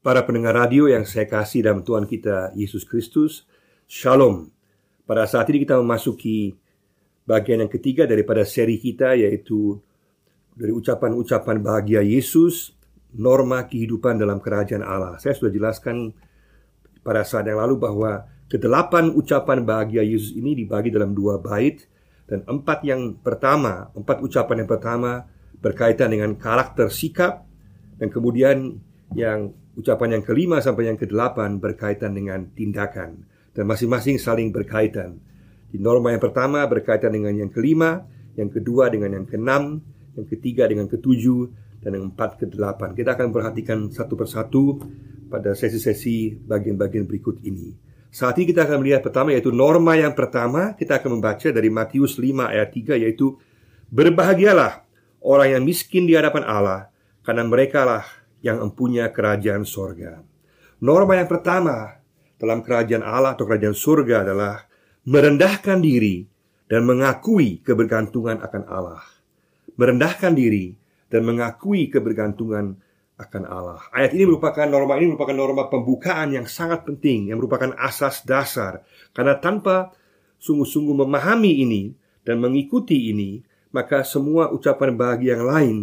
Para pendengar radio yang saya kasih dalam Tuhan kita Yesus Kristus, Shalom. Pada saat ini kita memasuki bagian yang ketiga daripada seri kita yaitu dari ucapan-ucapan bahagia Yesus, norma kehidupan dalam kerajaan Allah. Saya sudah jelaskan pada saat yang lalu bahwa kedelapan ucapan bahagia Yesus ini dibagi dalam dua bait dan empat yang pertama, empat ucapan yang pertama berkaitan dengan karakter sikap dan kemudian yang ucapan yang kelima sampai yang kedelapan berkaitan dengan tindakan dan masing-masing saling berkaitan. Di norma yang pertama berkaitan dengan yang kelima, yang kedua dengan yang keenam, yang ketiga dengan ketujuh, dan yang empat ke delapan. Kita akan perhatikan satu persatu pada sesi-sesi bagian-bagian berikut ini. Saat ini kita akan melihat pertama yaitu norma yang pertama kita akan membaca dari Matius 5 ayat 3 yaitu Berbahagialah orang yang miskin di hadapan Allah karena mereka lah yang empunya kerajaan sorga. Norma yang pertama dalam kerajaan Allah atau kerajaan surga adalah merendahkan diri dan mengakui kebergantungan akan Allah. Merendahkan diri dan mengakui kebergantungan akan Allah. Ayat ini merupakan norma ini merupakan norma pembukaan yang sangat penting yang merupakan asas dasar karena tanpa sungguh-sungguh memahami ini dan mengikuti ini, maka semua ucapan bahagia yang lain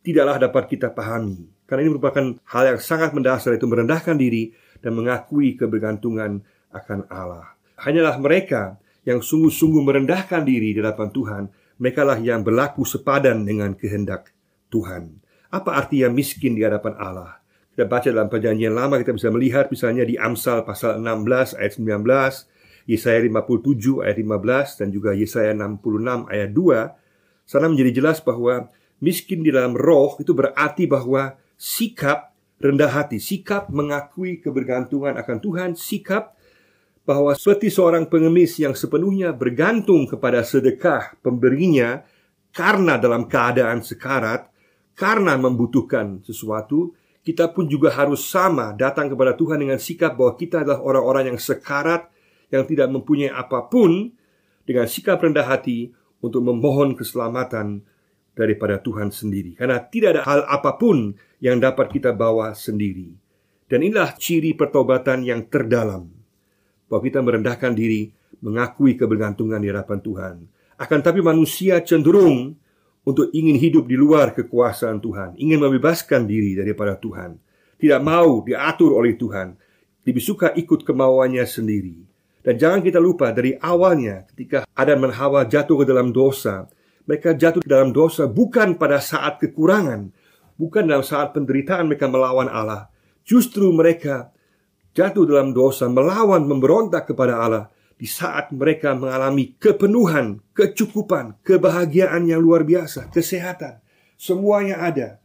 tidaklah dapat kita pahami. Karena ini merupakan hal yang sangat mendasar itu merendahkan diri dan mengakui kebergantungan akan Allah. Hanyalah mereka yang sungguh-sungguh merendahkan diri di hadapan Tuhan, mereka lah yang berlaku sepadan dengan kehendak Tuhan. Apa artinya miskin di hadapan Allah? Kita baca dalam perjanjian lama kita bisa melihat misalnya di Amsal pasal 16 ayat 19, Yesaya 57 ayat 15 dan juga Yesaya 66 ayat 2. Sana menjadi jelas bahwa miskin di dalam roh itu berarti bahwa sikap rendah hati, sikap mengakui kebergantungan akan Tuhan, sikap bahwa seperti seorang pengemis yang sepenuhnya bergantung kepada sedekah pemberinya karena dalam keadaan sekarat, karena membutuhkan sesuatu, kita pun juga harus sama datang kepada Tuhan dengan sikap bahwa kita adalah orang-orang yang sekarat, yang tidak mempunyai apa pun, dengan sikap rendah hati untuk memohon keselamatan daripada Tuhan sendiri. Karena tidak ada hal apa pun yang dapat kita bawa sendiri. Dan inilah ciri pertobatan yang terdalam. Bahwa kita merendahkan diri, mengakui kebergantungan di hadapan Tuhan. Akan tapi manusia cenderung untuk ingin hidup di luar kekuasaan Tuhan, ingin membebaskan diri daripada Tuhan, tidak mau diatur oleh Tuhan, lebih suka ikut kemauannya sendiri. Dan jangan kita lupa dari awalnya ketika Adam dan Hawa jatuh ke dalam dosa, mereka jatuh dalam dosa bukan pada saat kekurangan, bukan dalam saat penderitaan mereka melawan Allah. Justru mereka jatuh dalam dosa, melawan, memberontak kepada Allah di saat mereka mengalami kepenuhan, kecukupan, kebahagiaan yang luar biasa, kesehatan, semuanya ada.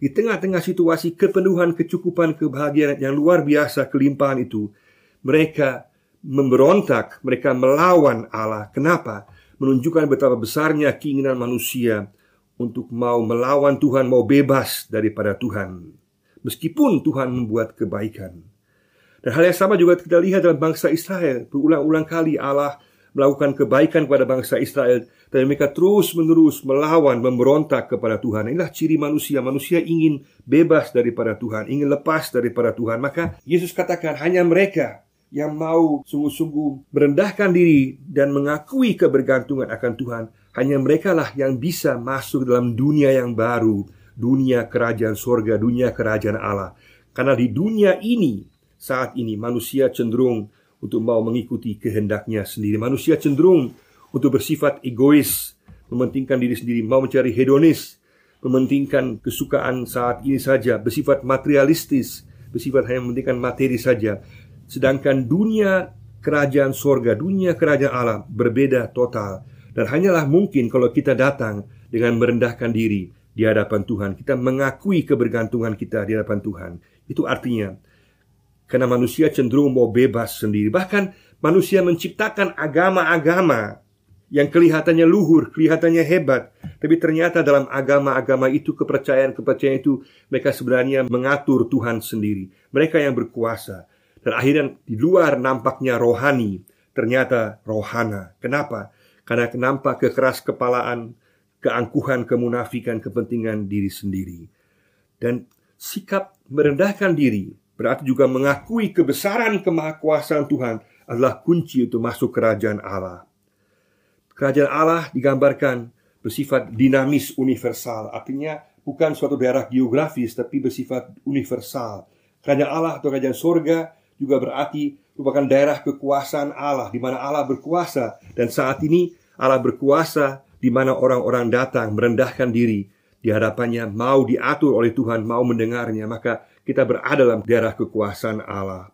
Di tengah-tengah situasi kepenuhan, kecukupan, kebahagiaan yang luar biasa, kelimpahan itu, mereka memberontak, mereka melawan Allah. Kenapa? menunjukkan betapa besarnya keinginan manusia untuk mau melawan Tuhan, mau bebas daripada Tuhan, meskipun Tuhan membuat kebaikan. Dan hal yang sama juga kita lihat dalam bangsa Israel. Berulang-ulang kali Allah melakukan kebaikan kepada bangsa Israel dan mereka terus-menerus melawan, memberontak kepada Tuhan. Inilah ciri manusia. Manusia ingin bebas daripada Tuhan, ingin lepas daripada Tuhan. Maka Yesus katakan hanya mereka yang mau sungguh-sungguh merendahkan diri dan mengakui kebergantungan akan Tuhan, hanya mereka lah yang bisa masuk dalam dunia yang baru, dunia kerajaan sorga, dunia kerajaan Allah. Karena di dunia ini, saat ini manusia cenderung untuk mau mengikuti kehendaknya sendiri. Manusia cenderung untuk bersifat egois, mementingkan diri sendiri, mau mencari hedonis, mementingkan kesukaan saat ini saja, bersifat materialistis, bersifat hanya mementingkan materi saja. Sedangkan dunia kerajaan sorga, dunia kerajaan Allah berbeda total. Dan hanyalah mungkin kalau kita datang dengan merendahkan diri di hadapan Tuhan. Kita mengakui kebergantungan kita di hadapan Tuhan. Itu artinya, karena manusia cenderung mau bebas sendiri. Bahkan manusia menciptakan agama-agama yang kelihatannya luhur, kelihatannya hebat, tapi ternyata dalam agama-agama itu kepercayaan-kepercayaan itu mereka sebenarnya mengatur Tuhan sendiri. Mereka yang berkuasa, dan akhirnya di luar nampaknya rohani, ternyata rohana. Kenapa? Karena nampak kekeras kepalaan, keangkuhan, kemunafikan, kepentingan diri sendiri. Dan sikap merendahkan diri, berarti juga mengakui kebesaran kemahakuasaan Tuhan adalah kunci untuk masuk kerajaan Allah. Kerajaan Allah digambarkan bersifat dinamis universal, artinya bukan suatu daerah geografis tapi bersifat universal. Kerajaan Allah atau kerajaan sorga juga berarti merupakan daerah kekuasaan Allah di mana Allah berkuasa dan saat ini Allah berkuasa di mana orang-orang datang merendahkan diri di hadapannya mau diatur oleh Tuhan, mau mendengarnya, maka kita berada dalam daerah kekuasaan Allah.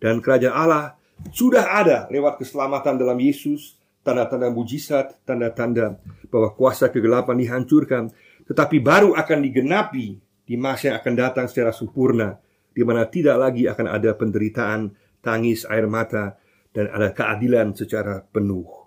Dan kerajaan Allah sudah ada lewat keselamatan dalam Yesus, tanda-tanda mujizat, tanda-tanda bahwa kuasa kegelapan dihancurkan, tetapi baru akan digenapi di masa yang akan datang secara sempurna, di mana tidak lagi akan ada penderitaan, tangis, air mata, dan ada keadilan secara penuh.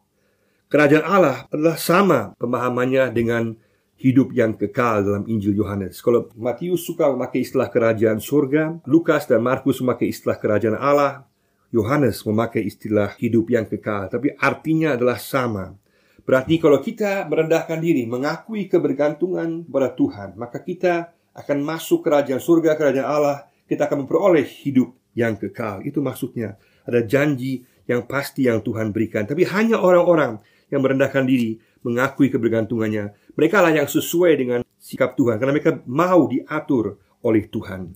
Kerajaan Allah adalah sama pemahamannya dengan hidup yang kekal dalam Injil Yohanes. Kalau Matius suka memakai istilah kerajaan surga, Lukas dan Markus memakai istilah kerajaan Allah, Yohanes memakai istilah hidup yang kekal, tapi artinya adalah sama. Berarti kalau kita merendahkan diri, mengakui kebergantungan pada Tuhan, maka kita akan masuk kerajaan surga, kerajaan Allah, kita akan memperoleh hidup yang kekal. Itu maksudnya. Ada janji yang pasti yang Tuhan berikan. Tapi hanya orang-orang yang merendahkan diri, mengakui kebergantungannya, mereka lah yang sesuai dengan sikap Tuhan karena mereka mau diatur oleh Tuhan.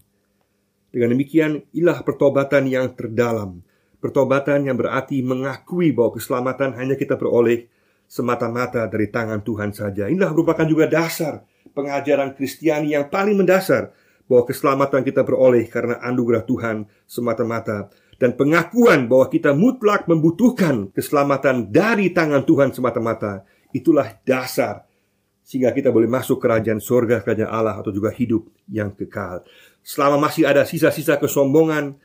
Dengan demikian, ilah pertobatan yang terdalam. Pertobatan yang berarti mengakui bahwa keselamatan hanya kita peroleh semata-mata dari tangan Tuhan saja. Inilah merupakan juga dasar pengajaran Kristiani yang paling mendasar bahwa keselamatan kita peroleh karena anugerah Tuhan semata-mata dan pengakuan bahwa kita mutlak membutuhkan keselamatan dari tangan Tuhan semata-mata itulah dasar sehingga kita boleh masuk kerajaan surga, kerajaan Allah atau juga hidup yang kekal. Selama masih ada sisa-sisa kesombongan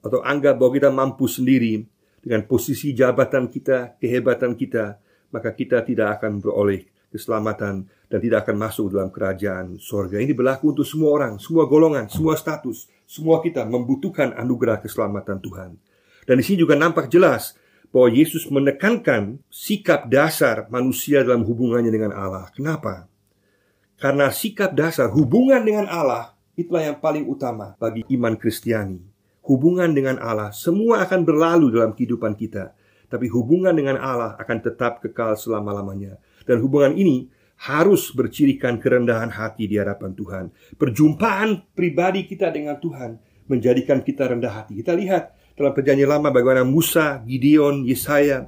atau anggap bahwa kita mampu sendiri dengan posisi jabatan kita, kehebatan kita, maka kita tidak akan beroleh keselamatan dan tidak akan masuk dalam kerajaan surga. Ini berlaku untuk semua orang, semua golongan, semua status, semua kita membutuhkan anugerah keselamatan Tuhan. Dan di sini juga nampak jelas bahwa Yesus menekankan sikap dasar manusia dalam hubungannya dengan Allah. Kenapa? Karena sikap dasar hubungan dengan Allah itulah yang paling utama bagi iman Kristiani. Hubungan dengan Allah semua akan berlalu dalam kehidupan kita, tapi hubungan dengan Allah akan tetap kekal selama-lamanya. Dan hubungan ini harus bercirikan kerendahan hati di hadapan Tuhan. Perjumpaan pribadi kita dengan Tuhan menjadikan kita rendah hati. Kita lihat dalam perjanjian lama bagaimana Musa, Gideon, Yesaya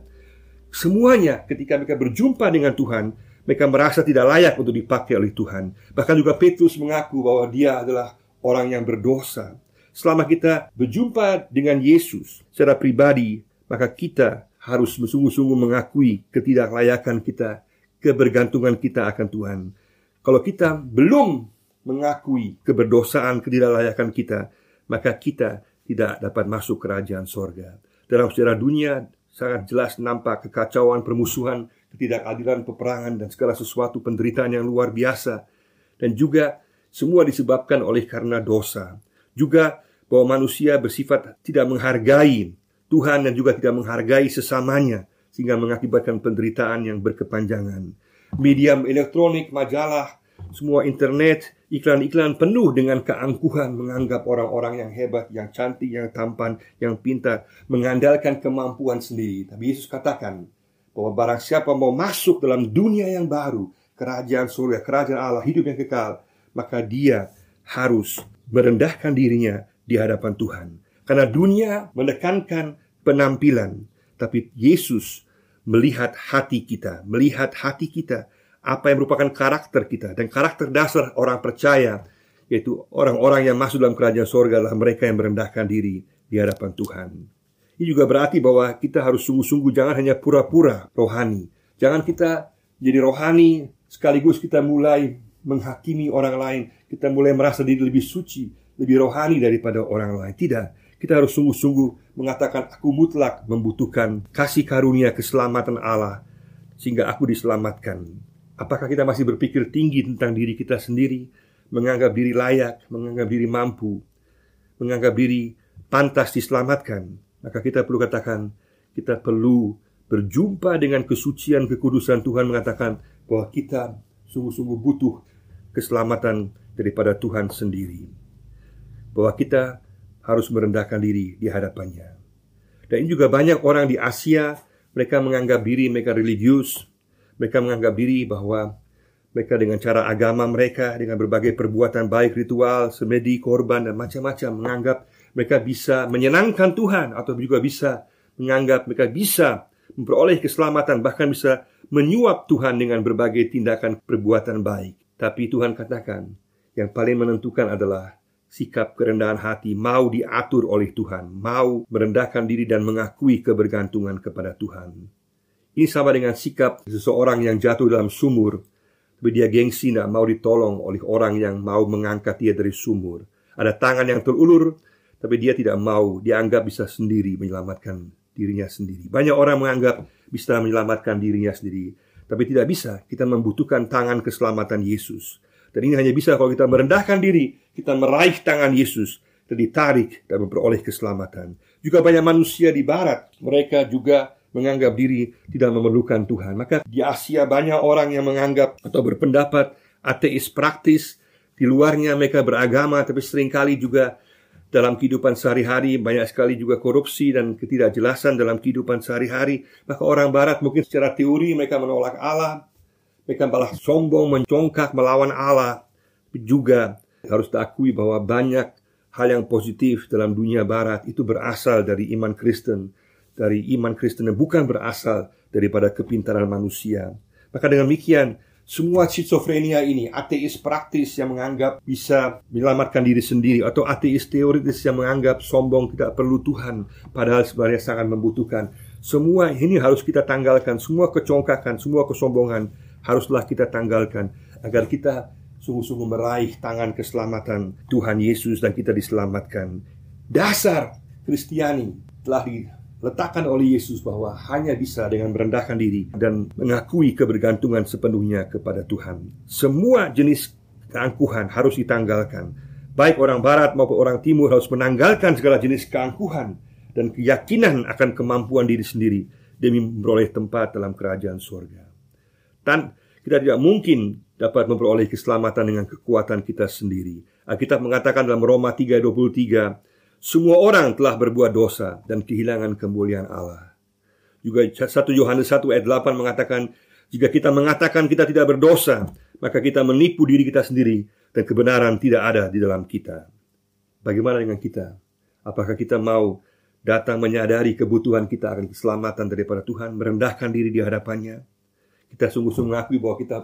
semuanya ketika mereka berjumpa dengan Tuhan mereka merasa tidak layak untuk dipakai oleh Tuhan. Bahkan juga Petrus mengaku bahwa dia adalah orang yang berdosa. Selama kita berjumpa dengan Yesus secara pribadi, maka kita harus bersungguh-sungguh mengakui ketidaklayakan kita, kebergantungan kita akan Tuhan. Kalau kita belum mengakui keberdosaan, ketidaklayakan kita, maka kita tidak dapat masuk kerajaan sorga. Dalam sejarah dunia sangat jelas nampak kekacauan, permusuhan, ketidakadilan, peperangan, dan segala sesuatu penderitaan yang luar biasa. Dan juga semua disebabkan oleh karena dosa. Juga bahwa manusia bersifat tidak menghargai Tuhan dan juga tidak menghargai sesamanya sehingga mengakibatkan penderitaan yang berkepanjangan. Medium elektronik, majalah, semua internet, iklan-iklan penuh dengan keangkuhan menganggap orang-orang yang hebat, yang cantik, yang tampan, yang pintar, mengandalkan kemampuan sendiri. Tapi Yesus katakan bahwa barang siapa mau masuk dalam dunia yang baru, kerajaan surga, kerajaan Allah, hidup yang kekal, maka dia harus merendahkan dirinya di hadapan Tuhan. Karena dunia menekankan penampilan, tapi Yesus melihat hati kita, melihat hati kita apa yang merupakan karakter kita dan karakter dasar orang percaya yaitu orang-orang yang masuk dalam kerajaan sorga adalah mereka yang merendahkan diri di hadapan Tuhan. Ini juga berarti bahwa kita harus sungguh-sungguh jangan hanya pura-pura rohani. Jangan kita jadi rohani sekaligus kita mulai menghakimi orang lain. Kita mulai merasa diri lebih suci, lebih rohani daripada orang lain. Tidak. Kita harus sungguh-sungguh mengatakan aku mutlak membutuhkan kasih karunia keselamatan Allah sehingga aku diselamatkan. Apakah kita masih berpikir tinggi tentang diri kita sendiri, menganggap diri layak, menganggap diri mampu, menganggap diri pantas diselamatkan? Maka kita perlu katakan, kita perlu berjumpa dengan kesucian kekudusan Tuhan mengatakan bahwa kita sungguh-sungguh butuh keselamatan daripada Tuhan sendiri. Bahwa kita harus merendahkan diri di hadapannya. Dan ini juga banyak orang di Asia, mereka menganggap diri mereka religius, mereka menganggap diri bahwa mereka dengan cara agama mereka, dengan berbagai perbuatan baik, ritual, semedi, korban, dan macam-macam, menganggap mereka bisa menyenangkan Tuhan, atau juga bisa menganggap mereka bisa memperoleh keselamatan, bahkan bisa menyuap Tuhan dengan berbagai tindakan perbuatan baik. Tapi Tuhan katakan, yang paling menentukan adalah sikap kerendahan hati mau diatur oleh Tuhan, mau merendahkan diri dan mengakui kebergantungan kepada Tuhan. Ini sama dengan sikap seseorang yang jatuh dalam sumur, tapi dia gengsi tidak mau ditolong oleh orang yang mau mengangkat dia dari sumur. Ada tangan yang terulur, tapi dia tidak mau dianggap bisa sendiri menyelamatkan dirinya sendiri. Banyak orang menganggap bisa menyelamatkan dirinya sendiri, tapi tidak bisa. Kita membutuhkan tangan keselamatan Yesus. Dan ini hanya bisa kalau kita merendahkan diri, kita meraih tangan Yesus, dan ditarik dan memperoleh keselamatan. Juga banyak manusia di barat, mereka juga menganggap diri tidak memerlukan Tuhan. Maka di Asia banyak orang yang menganggap atau berpendapat ateis praktis, di luarnya mereka beragama, tapi sering kali juga dalam kehidupan sehari-hari banyak sekali juga korupsi dan ketidakjelasan dalam kehidupan sehari-hari. Maka orang barat mungkin secara teori mereka menolak Allah, mereka malah sombong, mencongkak melawan Allah. Juga harus diakui bahwa banyak hal yang positif dalam dunia barat itu berasal dari iman Kristen. Dari iman Kristen yang bukan berasal daripada kepintaran manusia. Maka dengan demikian, semua schizofrenia ini, ateis praktis yang menganggap bisa menyelamatkan diri sendiri, atau ateis teoritis yang menganggap sombong tidak perlu Tuhan, padahal sebenarnya sangat membutuhkan. Semua ini harus kita tanggalkan, semua kecongkakan, semua kesombongan haruslah kita tanggalkan agar kita sungguh-sungguh meraih tangan keselamatan Tuhan Yesus dan kita diselamatkan. Dasar Kristiani telah diletakkan oleh Yesus bahwa hanya bisa dengan merendahkan diri dan mengakui kebergantungan sepenuhnya kepada Tuhan. Semua jenis keangkuhan harus ditanggalkan. Baik orang barat maupun orang timur harus menanggalkan segala jenis keangkuhan dan keyakinan akan kemampuan diri sendiri demi memperoleh tempat dalam kerajaan surga. Tan kita tidak mungkin dapat memperoleh keselamatan dengan kekuatan kita sendiri. Alkitab mengatakan dalam Roma 3:23, semua orang telah berbuat dosa dan kehilangan kemuliaan Allah. Juga 1 Yohanes 1 ayat 8 mengatakan, jika kita mengatakan kita tidak berdosa, maka kita menipu diri kita sendiri dan kebenaran tidak ada di dalam kita. Bagaimana dengan kita? Apakah kita mau datang menyadari kebutuhan kita akan keselamatan daripada Tuhan, merendahkan diri di hadapannya? Kita sungguh-sungguh mengakui bahwa kita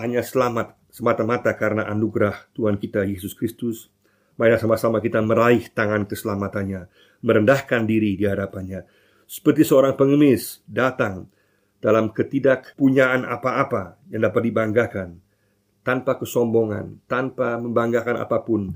hanya selamat semata-mata karena anugerah Tuhan kita Yesus Kristus. Mari sama-sama kita meraih tangan keselamatannya, merendahkan diri di hadapannya. Seperti seorang pengemis datang dalam ketidakpunyaan apa-apa yang dapat dibanggakan, tanpa kesombongan, tanpa membanggakan apa pun,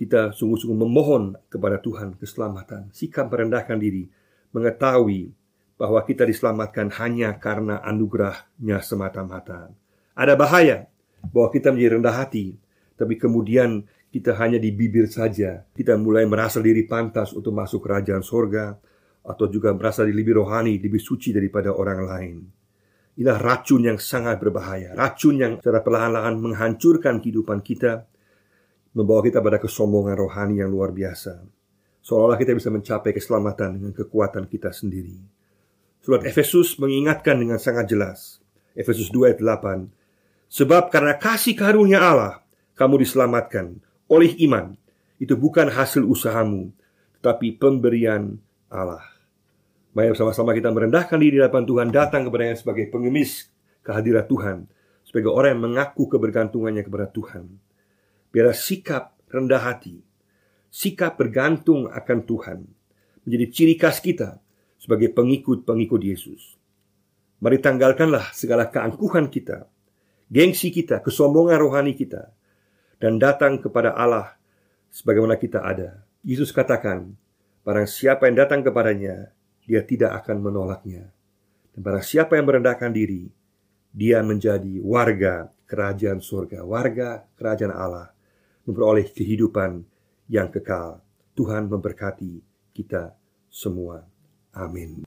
kita sungguh-sungguh memohon kepada Tuhan keselamatan, sikap merendahkan diri, mengetahui bahwa kita diselamatkan hanya karena anugerahnya semata-mata. Ada bahaya bahwa kita menjadi rendah hati, tapi kemudian kita hanya di bibir saja. Kita mulai merasa diri pantas untuk masuk kerajaan sorga, atau juga merasa lebih rohani, lebih suci daripada orang lain. Inilah racun yang sangat berbahaya, racun yang secara perlahan-lahan menghancurkan kehidupan kita, membawa kita pada kesombongan rohani yang luar biasa. Seolah-olah kita bisa mencapai keselamatan dengan kekuatan kita sendiri. Surat Efesus mengingatkan dengan sangat jelas. Efesus 2 ayat 8. Sebab karena kasih karunia Allah, kamu diselamatkan oleh iman. Itu bukan hasil usahamu, tetapi pemberian Allah. Mari bersama-sama kita merendahkan diri di hadapan Tuhan, datang kepadanya sebagai pengemis kehadiran Tuhan, sebagai orang yang mengaku kebergantungannya kepada Tuhan. Biar sikap rendah hati, sikap bergantung akan Tuhan, menjadi ciri khas kita sebagai pengikut-pengikut Yesus. Mari tanggalkanlah segala keangkuhan kita, gengsi kita, kesombongan rohani kita, dan datang kepada Allah sebagaimana kita ada. Yesus katakan, barang siapa yang datang kepadanya, dia tidak akan menolaknya. Dan barang siapa yang merendahkan diri, dia menjadi warga kerajaan surga, warga kerajaan Allah, memperoleh kehidupan yang kekal. Tuhan memberkati kita semua. Amin.